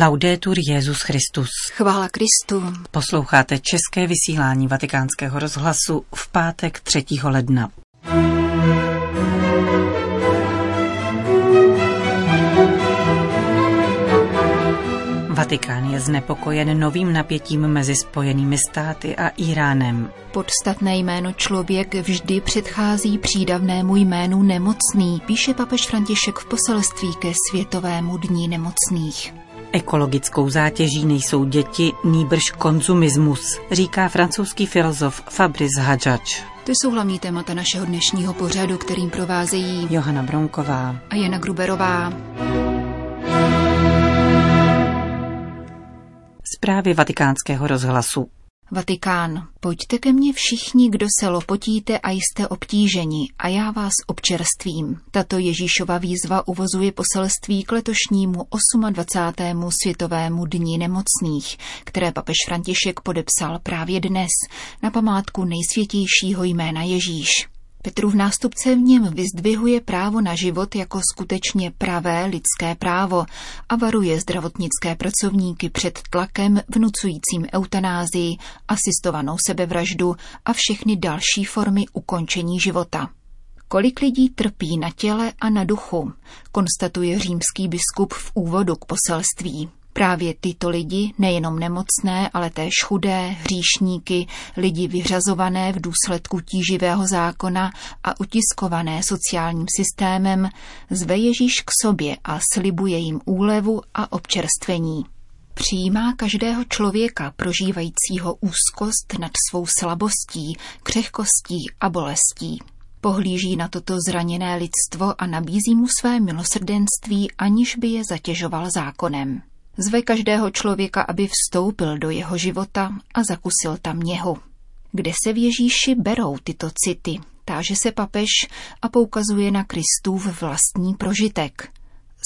Laudetur Jezus Christus. Chvála Kristu. Posloucháte české vysílání Vatikánského rozhlasu v pátek 3. ledna. Vatikán je znepokojen novým napětím mezi Spojenými státy a Iránem. Podstatné jméno člověk vždy předchází přídavnému jménu nemocný, píše papež František v poselství ke Světovému dní nemocných. Ekologickou zátěží nejsou děti, nýbrž konzumismus, říká francouzský filozof Fabrice Hadžač. To jsou hlavní témata našeho dnešního pořadu, kterým provázejí Johana Bronková a Jana Gruberová. Zprávy vatikánského rozhlasu. Vatikán. Pojďte ke mně všichni, kdo se lopotíte a jste obtíženi, a já vás občerstvím. Tato Ježíšova výzva uvozuje poselství k letošnímu 28. světovému dní nemocných, které papež František podepsal právě dnes na památku nejsvětějšího jména Ježíš. Petrův nástupce v něm vyzdvihuje právo na život jako skutečně pravé lidské právo a varuje zdravotnické pracovníky před tlakem vnucujícím eutanázii, asistovanou sebevraždu a všechny další formy ukončení života. Kolik lidí trpí na těle a na duchu, konstatuje římský biskup v úvodu k poselství. Právě tyto lidi, nejenom nemocné, ale též chudé, hříšníky, lidi vyřazované v důsledku tíživého zákona a utiskované sociálním systémem, zve Ježíš k sobě a slibuje jim úlevu a občerstvení. Přijímá každého člověka prožívajícího úzkost nad svou slabostí, křehkostí a bolestí. Pohlíží na toto zraněné lidstvo a nabízí mu své milosrdenství, aniž by je zatěžoval zákonem. Zve každého člověka, aby vstoupil do jeho života a zakusil tam něho. Kde se v Ježíši berou tyto city? Táže se papež a poukazuje na Kristův vlastní prožitek.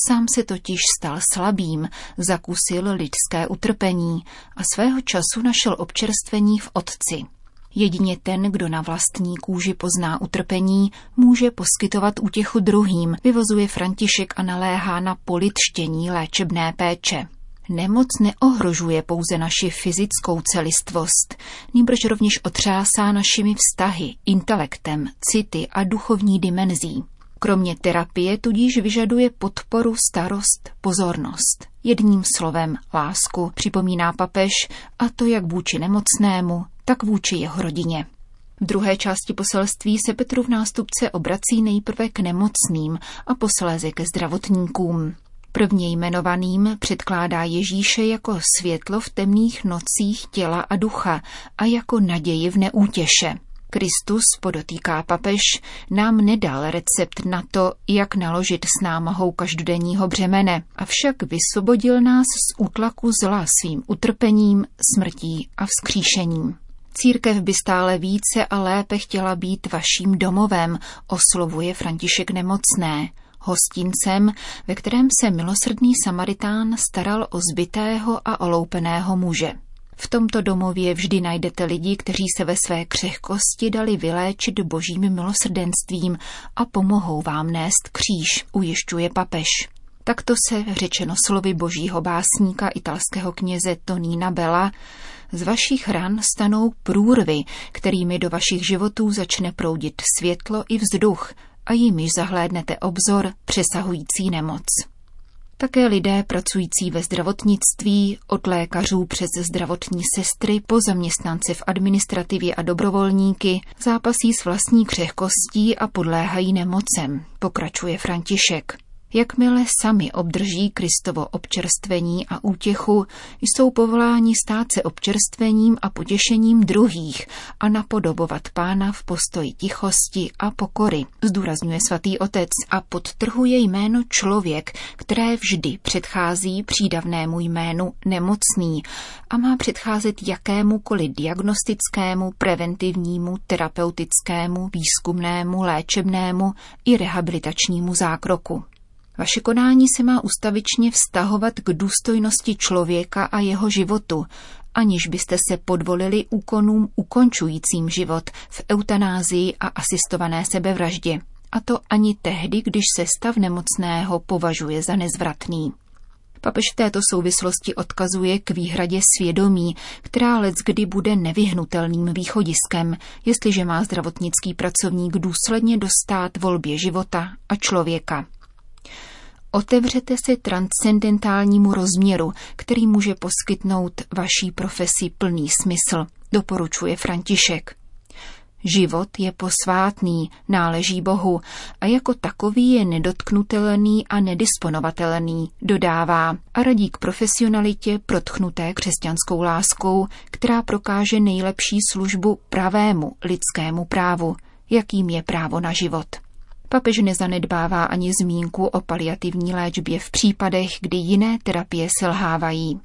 Sám se totiž stal slabým, zakusil lidské utrpení a svého času našel občerstvení v Otci. Jedině ten, kdo na vlastní kůži pozná utrpení, může poskytovat útěchu druhým, vyvozuje František a naléhá na politštění léčebné péče. Nemoc neohrožuje pouze naši fyzickou celistvost, nýbrž rovněž otřásá našimi vztahy, intelektem, city a duchovní dimenzí. Kromě terapie tudíž vyžaduje podporu, starost, pozornost. Jedním slovem lásku, připomíná papež, a to jak vůči nemocnému, tak vůči jeho rodině. V druhé části poselství se Petrův nástupce obrací nejprve k nemocným a posléze ke zdravotníkům. Prvně jmenovaným předkládá Ježíše jako světlo v temných nocích těla a ducha a jako naději v neútěše. Kristus, podotýká papež, nám nedal recept na to, jak naložit s námahou každodenního břemene, avšak vysvobodil nás z útlaku zla svým utrpením, smrtí a vzkříšením. Církev by stále více a lépe chtěla být vaším domovem, oslovuje František nemocné hostincem, ve kterém se milosrdný Samaritán staral o zbytého a oloupeného muže. V tomto domově vždy najdete lidi, kteří se ve své křehkosti dali vyléčit božím milosrdenstvím a pomohou vám nést kříž, ujišťuje papež. Takto se, řečeno slovy božího básníka italského kněze Tonína Bela, z vašich ran stanou průrvy, kterými do vašich životů začne proudit světlo i vzduch, a jimiž zahlédnete obzor přesahující nemoc. Také lidé pracující ve zdravotnictví, od lékařů přes zdravotní sestry po zaměstnance v administrativě a dobrovolníky, zápasí s vlastní křehkostí a podléhají nemocem, pokračuje František. Jakmile sami obdrží Kristovo občerstvení a útěchu, jsou povoláni stát se občerstvením a potěšením druhých a napodobovat pána v postoji tichosti a pokory, zdůrazňuje svatý otec a podtrhuje jméno člověk, které vždy předchází přídavnému jménu nemocný a má předcházet jakémukoliv diagnostickému, preventivnímu, terapeutickému, výzkumnému, léčebnému i rehabilitačnímu zákroku. Vaše konání se má ustavičně vztahovat k důstojnosti člověka a jeho životu, aniž byste se podvolili úkonům ukončujícím život v eutanázii a asistované sebevraždě. A to ani tehdy, když se stav nemocného považuje za nezvratný. Papež v této souvislosti odkazuje k výhradě svědomí, která let kdy bude nevyhnutelným východiskem, jestliže má zdravotnický pracovník důsledně dostat volbě života a člověka. Otevřete se transcendentálnímu rozměru, který může poskytnout vaší profesi plný smysl, doporučuje František. Život je posvátný, náleží Bohu a jako takový je nedotknutelný a nedisponovatelný, dodává a radí k profesionalitě protchnuté křesťanskou láskou, která prokáže nejlepší službu pravému lidskému právu, jakým je právo na život. Papež nezanedbává ani zmínku o paliativní léčbě v případech, kdy jiné terapie selhávají.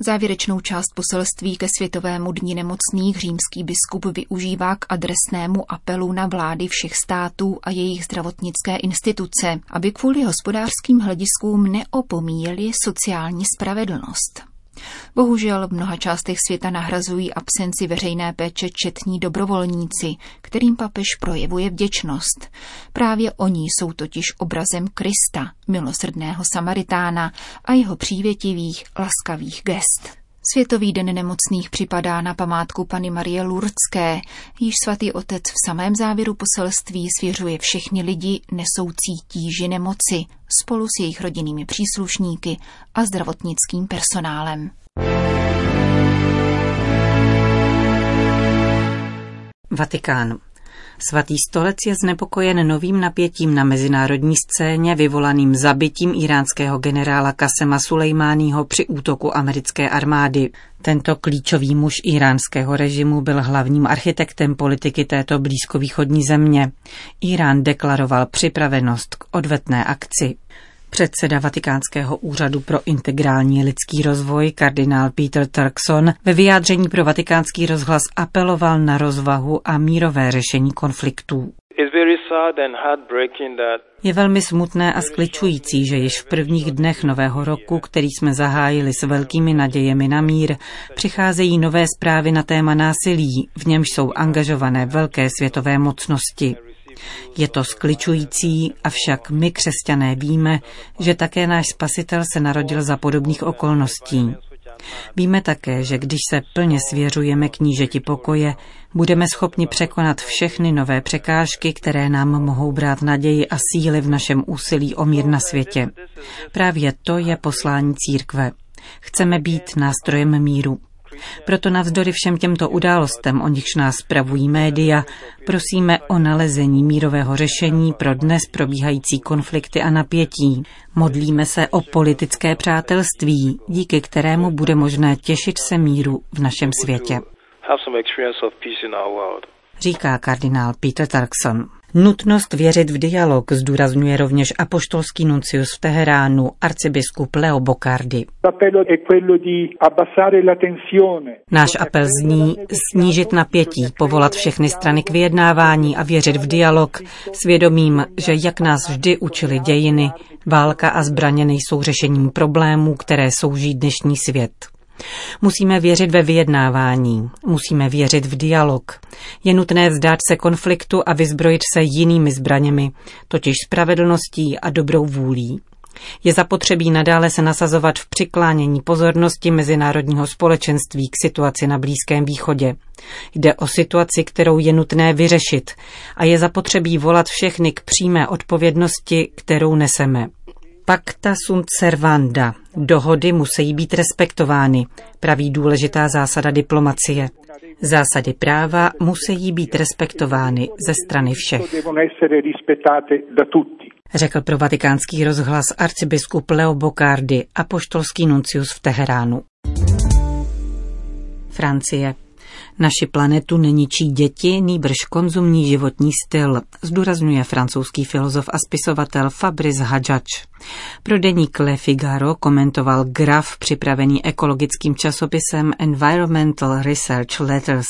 Závěrečnou část poselství ke Světovému dní nemocných římský biskup využívá k adresnému apelu na vlády všech států a jejich zdravotnické instituce, aby kvůli hospodářským hlediskům neopomíjeli sociální spravedlnost. Bohužel v mnoha částech světa nahrazují absenci veřejné péče četní dobrovolníci, kterým papež projevuje vděčnost. Právě oni jsou totiž obrazem Krista, milosrdného Samaritána a jeho přívětivých, laskavých gest. Světový den nemocných připadá na památku Pany Marie Lurdské, již svatý otec v samém závěru poselství svěřuje všechny lidi nesoucí tíži nemoci spolu s jejich rodinnými příslušníky a zdravotnickým personálem. Vatikán. Svatý stolec je znepokojen novým napětím na mezinárodní scéně vyvolaným zabitím iránského generála Kasema Sulejmáního při útoku americké armády. Tento klíčový muž iránského režimu byl hlavním architektem politiky této blízkovýchodní země. Irán deklaroval připravenost k odvetné akci. Předseda Vatikánského úřadu pro integrální lidský rozvoj kardinál Peter Turkson ve vyjádření pro vatikánský rozhlas apeloval na rozvahu a mírové řešení konfliktů. Je velmi smutné a skličující, že již v prvních dnech nového roku, který jsme zahájili s velkými nadějemi na mír, přicházejí nové zprávy na téma násilí, v němž jsou angažované velké světové mocnosti. Je to skličující, avšak my křesťané víme, že také náš spasitel se narodil za podobných okolností. Víme také, že když se plně svěřujeme knížeti pokoje, budeme schopni překonat všechny nové překážky, které nám mohou brát naději a síly v našem úsilí o mír na světě. Právě to je poslání církve. Chceme být nástrojem míru. Proto navzdory všem těmto událostem, o nichž nás spravují média, prosíme o nalezení mírového řešení pro dnes probíhající konflikty a napětí. Modlíme se o politické přátelství, díky kterému bude možné těšit se míru v našem světě. Říká kardinál Peter Tarkson. Nutnost věřit v dialog zdůrazňuje rovněž apoštolský nuncius v Teheránu, arcibiskup Leo Bocardi. Náš apel zní snížit napětí, povolat všechny strany k vyjednávání a věřit v dialog, svědomím, že jak nás vždy učili dějiny, válka a zbraně nejsou řešením problémů, které souží dnešní svět. Musíme věřit ve vyjednávání, musíme věřit v dialog. Je nutné vzdát se konfliktu a vyzbrojit se jinými zbraněmi, totiž spravedlností a dobrou vůlí. Je zapotřebí nadále se nasazovat v přiklánění pozornosti mezinárodního společenství k situaci na Blízkém východě. Jde o situaci, kterou je nutné vyřešit a je zapotřebí volat všechny k přímé odpovědnosti, kterou neseme. Pacta sunt servanda. Dohody musí být respektovány, praví důležitá zásada diplomacie. Zásady práva musí být respektovány ze strany všech. Řekl pro vatikánský rozhlas arcibiskup Leo Bocardi, apoštolský nuncius v Teheránu. Francie. Naši planetu neničí děti, nýbrž konzumní životní styl, zdůrazňuje francouzský filozof a spisovatel Fabrice Hadžač. Pro deník Le Figaro komentoval graf připravený ekologickým časopisem Environmental Research Letters.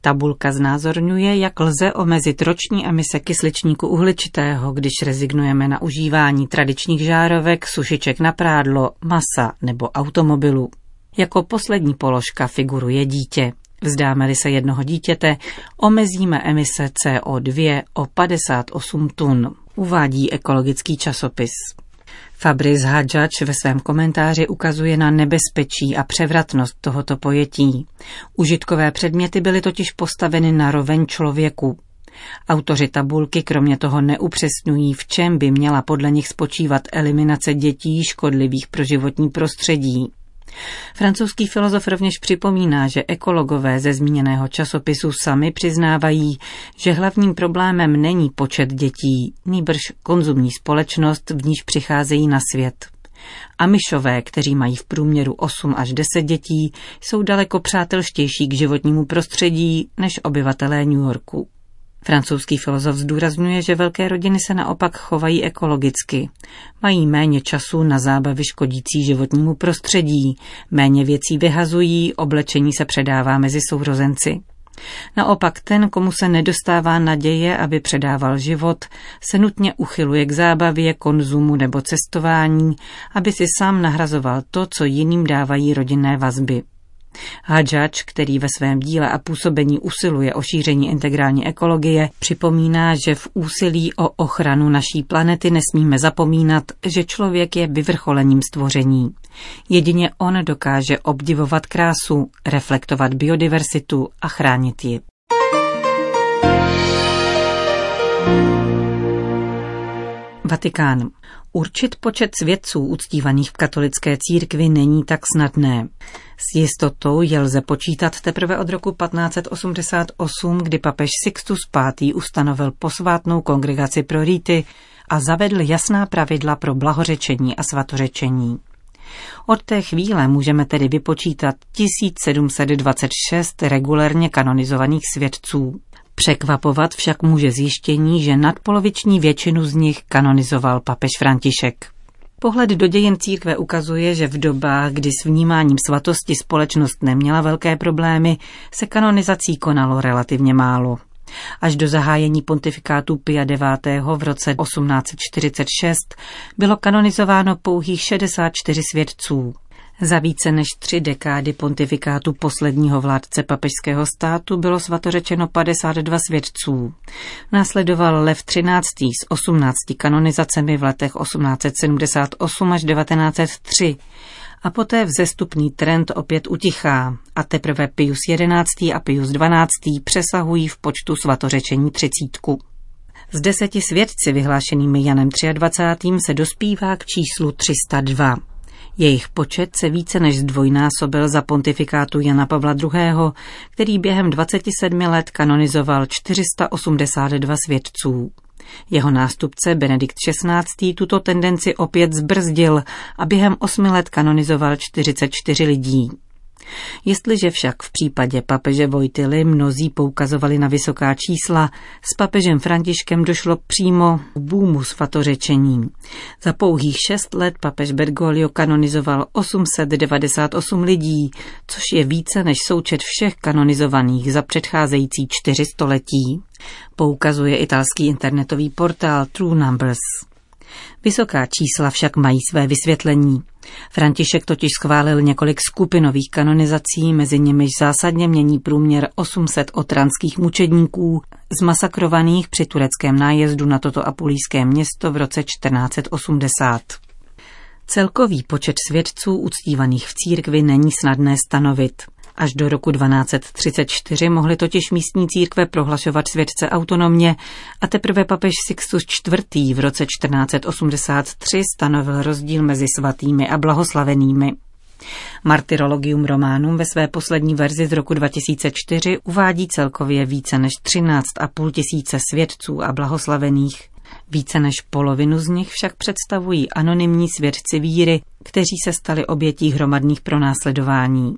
Tabulka znázorňuje, jak lze omezit roční emise kysličníku uhličitého, když rezignujeme na užívání tradičních žárovek, sušiček na prádlo, masa nebo automobilů. Jako poslední položka figuruje dítě. Vzdáme-li se jednoho dítěte, omezíme emise CO2 o 58 tun, uvádí ekologický časopis. Fabrice Hadžač ve svém komentáři ukazuje na nebezpečí a převratnost tohoto pojetí. Užitkové předměty byly totiž postaveny na roveň člověku. Autoři tabulky kromě toho neupřesňují, v čem by měla podle nich spočívat eliminace dětí škodlivých pro životní prostředí. Francouzský filozof rovněž připomíná, že ekologové ze zmíněného časopisu sami přiznávají, že hlavním problémem není počet dětí, nýbrž konzumní společnost, v níž přicházejí na svět. Amišové, kteří mají v průměru 8 až 10 dětí, jsou daleko přátelštější k životnímu prostředí než obyvatelé New Yorku. Francouzský filozof zdůrazňuje, že velké rodiny se naopak chovají ekologicky. Mají méně času na zábavy škodící životnímu prostředí, méně věcí vyhazují, oblečení se předává mezi sourozenci. Naopak ten, komu se nedostává naděje, aby předával život, se nutně uchyluje k zábavě, konzumu nebo cestování, aby si sám nahrazoval to, co jiným dávají rodinné vazby. Hadžač, který ve svém díle a působení usiluje o šíření integrální ekologie, připomíná, že v úsilí o ochranu naší planety nesmíme zapomínat, že člověk je vyvrcholením stvoření. Jedině on dokáže obdivovat krásu, reflektovat biodiversitu a chránit ji. Vatikán. Určit počet svědců uctívaných v katolické církvi není tak snadné. S jistotou je lze počítat teprve od roku 1588, kdy papež Sixtus V. ustanovil posvátnou kongregaci pro rýty a zavedl jasná pravidla pro blahořečení a svatořečení. Od té chvíle můžeme tedy vypočítat 1726 regulérně kanonizovaných svědců. Překvapovat však může zjištění, že nadpoloviční většinu z nich kanonizoval papež František. Pohled do dějin církve ukazuje, že v dobách, kdy s vnímáním svatosti společnost neměla velké problémy, se kanonizací konalo relativně málo. Až do zahájení pontifikátu Pia IX. v roce 1846 bylo kanonizováno pouhých 64 svědců. Za více než tři dekády pontifikátu posledního vládce papežského státu bylo svatořečeno 52 svědců. Následoval Lev XIII. s 18 kanonizacemi v letech 1878 až 1903 a poté vzestupný trend opět utichá a teprve Pius XI. a Pius XII. přesahují v počtu svatořečení třicítku. Z deseti svědci vyhlášenými Janem 23. se dospívá k číslu 302. Jejich počet se více než zdvojnásobil za pontifikátu Jana Pavla II., který během 27 let kanonizoval 482 svědců. Jeho nástupce Benedikt XVI. tuto tendenci opět zbrzdil a během osmi let kanonizoval 44 lidí. Jestliže však v případě papeže Vojtily mnozí poukazovali na vysoká čísla, s papežem Františkem došlo přímo k bůmu svatořečení. Za pouhých šest let papež Bergoglio kanonizoval 898 lidí, což je více než součet všech kanonizovaných za předcházející čtyři století. Poukazuje italský internetový portál True Numbers. Vysoká čísla však mají své vysvětlení. František totiž schválil několik skupinových kanonizací, mezi nimiž zásadně mění průměr 800 otranských mučedníků, zmasakrovaných při tureckém nájezdu na toto apulijské město v roce 1480. Celkový počet svědců uctívaných v církvi není snadné stanovit. Až do roku 1234 mohly totiž místní církve prohlašovat světce autonomně a teprve papež Sixtus IV. v roce 1483 stanovil rozdíl mezi svatými a blahoslavenými. Martyrologium Románum ve své poslední verzi z roku 2004 uvádí celkově více než 13,5 tisíce svědců a blahoslavených. Více než polovinu z nich však představují anonymní svědci víry, kteří se stali obětí hromadných pronásledování.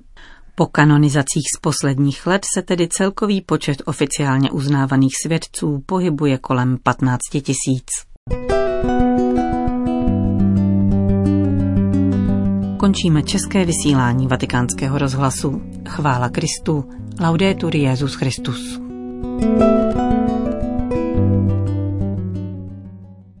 Po kanonizacích z posledních let se tedy celkový počet oficiálně uznávaných svědců pohybuje kolem 15 tisíc. Končíme české vysílání vatikánského rozhlasu. Chvála Kristu. Laudetur Jezus Christus. thank you